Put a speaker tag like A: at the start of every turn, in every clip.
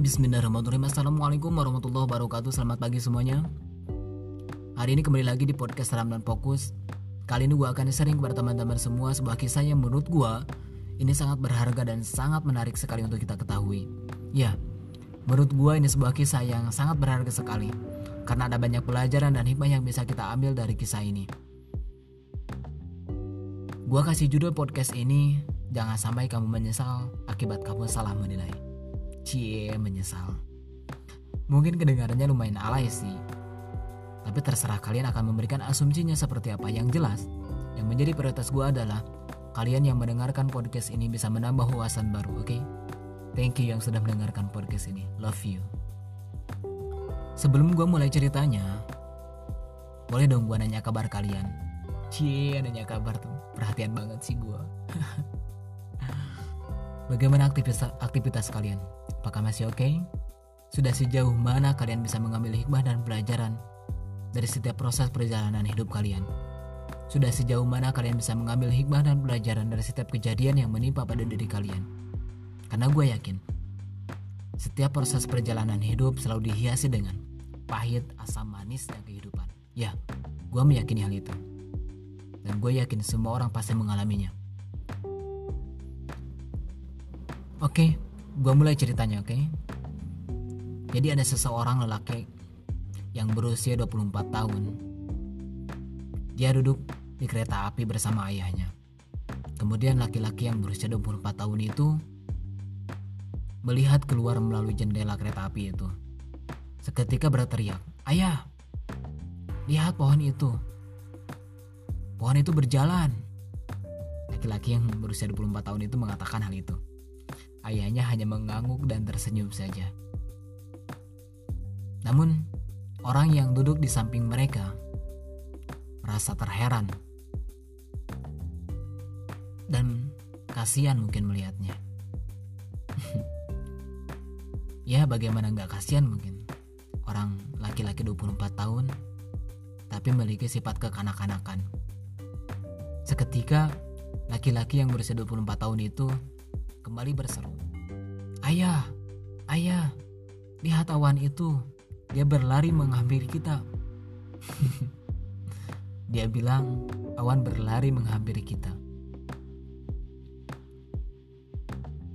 A: Bismillahirrahmanirrahim. Assalamualaikum warahmatullahi wabarakatuh. Selamat pagi semuanya. Hari ini kembali lagi di podcast Ram dan Fokus. Kali ini gue akan sharing kepada teman-teman semua Sebuah kisah yang menurut gue Ini sangat berharga dan sangat menarik sekali untuk kita ketahui. Ya, menurut gue ini sebuah kisah yang sangat berharga sekali Karena ada banyak pelajaran dan hikmah yang bisa kita ambil dari kisah ini. Gue kasih judul podcast ini Jangan sampai kamu menyesal akibat kamu salah menilai Cie menyesal. Mungkin kedengarannya lumayan alay sih. Tapi terserah kalian akan memberikan asumsinya seperti apa Yang jelas. Yang menjadi prioritas gue adalah Kalian yang mendengarkan podcast ini bisa menambah wawasan baru oke? Okay? Thank you yang sudah mendengarkan podcast ini. Love you. Sebelum gue mulai ceritanya Boleh dong gue nanya kabar kalian. Cie nanya kabar tuh. Perhatian banget sih gue Bagaimana aktivitas, aktivitas kalian? Apakah masih oke? Okay? Sudah sejauh mana kalian bisa mengambil hikmah dan pelajaran dari setiap proses perjalanan hidup kalian? Sudah sejauh mana kalian bisa mengambil hikmah dan pelajaran dari setiap kejadian yang menimpa pada diri kalian? Karena gue yakin, setiap proses perjalanan hidup selalu dihiasi dengan pahit, asam, manisnya kehidupan. Ya, gue meyakini hal itu. Dan gue yakin semua orang pasti mengalaminya. Oke, gue mulai ceritanya oke. Jadi ada seseorang lelaki yang berusia 24 tahun. Dia duduk di kereta api bersama ayahnya. Kemudian laki-laki yang berusia 24 tahun itu melihat keluar melalui jendela kereta api itu. Seketika berteriak, "Ayah, lihat pohon itu. Pohon itu berjalan." Laki-laki yang berusia 24 tahun itu mengatakan hal itu. Ayahnya hanya mengangguk dan tersenyum saja. Namun, orang yang duduk di samping mereka merasa terheran dan kasihan mungkin melihatnya. ya bagaimana nggak kasihan mungkin orang laki-laki 24 tahun tapi memiliki sifat kekanak-kanakan. Seketika laki-laki yang berusia 24 tahun itu kembali berseru. Ayah, ayah, lihat awan itu. Dia berlari menghampiri kita. Dia bilang awan berlari menghampiri kita.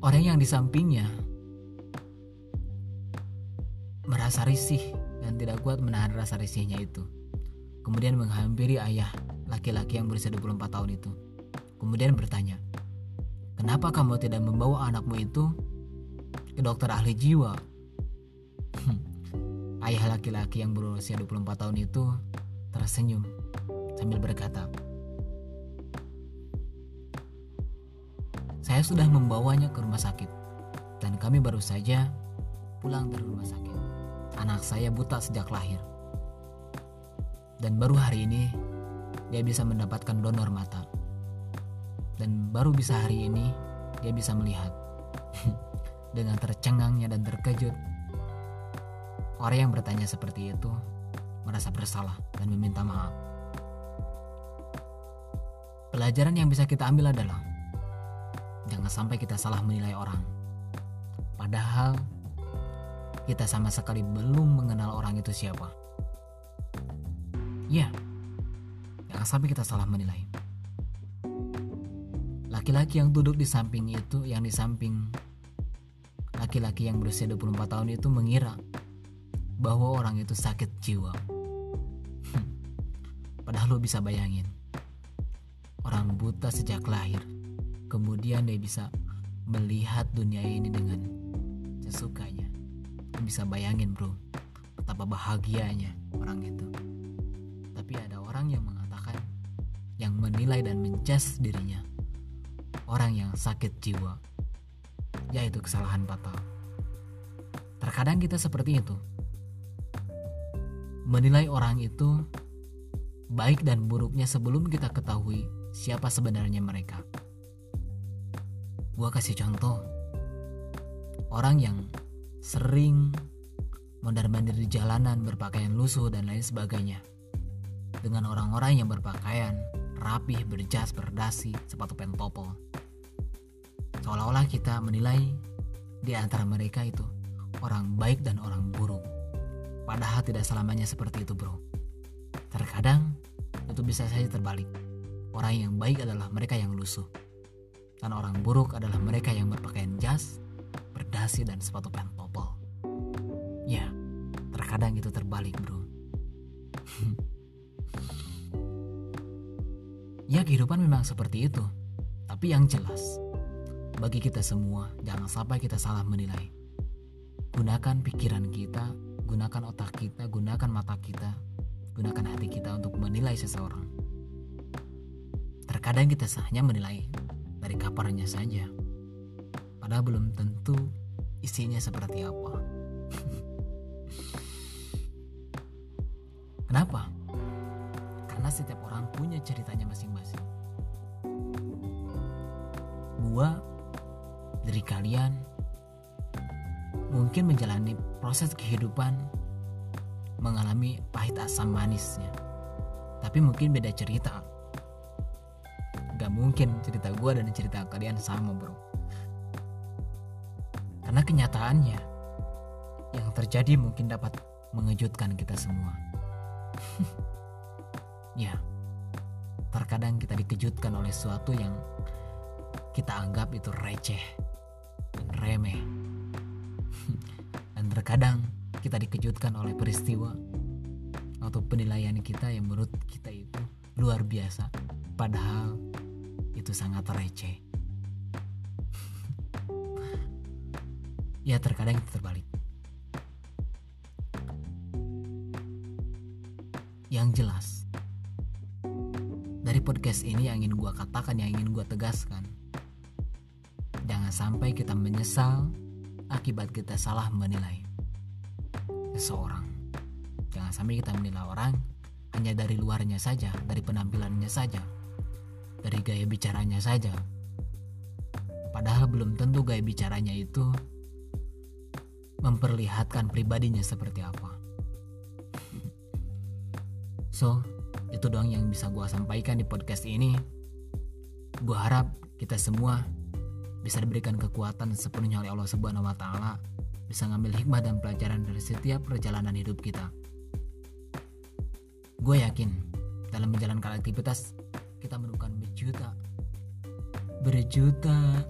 A: Orang yang di sampingnya merasa risih dan tidak kuat menahan rasa risihnya itu. Kemudian menghampiri ayah laki-laki yang berusia 24 tahun itu. Kemudian bertanya, Kenapa kamu tidak membawa anakmu itu ke dokter ahli jiwa? Ayah laki-laki yang berusia 24 tahun itu tersenyum sambil berkata, Saya sudah membawanya ke rumah sakit dan kami baru saja pulang dari rumah sakit. Anak saya buta sejak lahir. Dan baru hari ini dia bisa mendapatkan donor mata dan baru bisa hari ini dia bisa melihat dengan tercengangnya dan terkejut. Orang yang bertanya seperti itu merasa bersalah dan meminta maaf. Pelajaran yang bisa kita ambil adalah jangan sampai kita salah menilai orang. Padahal kita sama sekali belum mengenal orang itu siapa. Ya jangan sampai kita salah menilai Laki-laki yang duduk di samping itu, yang di samping laki-laki yang berusia 24 tahun itu mengira bahwa orang itu sakit jiwa. Padahal lo bisa bayangin, orang buta sejak lahir, kemudian dia bisa melihat dunia ini dengan sesukanya. Lo bisa bayangin bro, betapa bahagianya orang itu. Tapi ada orang yang mengatakan, yang menilai dan mencas dirinya orang yang sakit jiwa, yaitu kesalahan fatal. Terkadang kita seperti itu, menilai orang itu baik dan buruknya sebelum kita ketahui siapa sebenarnya mereka. Gua kasih contoh, orang yang sering mondar-mandir di jalanan berpakaian lusuh dan lain sebagainya. Dengan orang-orang yang berpakaian rapih, berjas, berdasi, sepatu pentopol. Seolah-olah kita menilai di antara mereka itu orang baik dan orang buruk. Padahal tidak selamanya seperti itu, bro. Terkadang itu bisa saja terbalik. Orang yang baik adalah mereka yang lusuh. Dan orang buruk adalah mereka yang berpakaian jas, berdasi dan sepatu pentopel. Ya, terkadang itu terbalik, bro. ya, kehidupan memang seperti itu. Tapi yang jelas, bagi kita semua, jangan sampai kita salah menilai. Gunakan pikiran kita, gunakan otak kita, gunakan mata kita, gunakan hati kita untuk menilai seseorang. Terkadang kita hanya menilai dari kabarnya saja, padahal belum tentu isinya seperti apa. Kenapa? Karena setiap orang punya ceritanya masing-masing. Gua dari kalian mungkin menjalani proses kehidupan mengalami pahit asam manisnya. Tapi mungkin beda cerita. Gak mungkin cerita gue dan cerita kalian sama bro. Karena kenyataannya yang terjadi mungkin dapat mengejutkan kita semua. Ya terkadang kita dikejutkan oleh sesuatu yang kita anggap itu receh remeh. Dan terkadang kita dikejutkan oleh peristiwa atau penilaian kita yang menurut kita itu luar biasa, padahal itu sangat receh. ya terkadang itu terbalik. Yang jelas, dari podcast ini yang ingin gue katakan, yang ingin gue tegaskan, sampai kita menyesal akibat kita salah menilai seseorang. Jangan sampai kita menilai orang hanya dari luarnya saja, dari penampilannya saja, dari gaya bicaranya saja. Padahal belum tentu gaya bicaranya itu memperlihatkan pribadinya seperti apa. So, itu doang yang bisa gue sampaikan di podcast ini. Gue harap kita semua bisa diberikan kekuatan sepenuhnya oleh Allah Subhanahu wa taala, bisa ngambil hikmah dan pelajaran dari setiap perjalanan hidup kita. Gue yakin dalam menjalankan aktivitas kita menemukan berjuta berjuta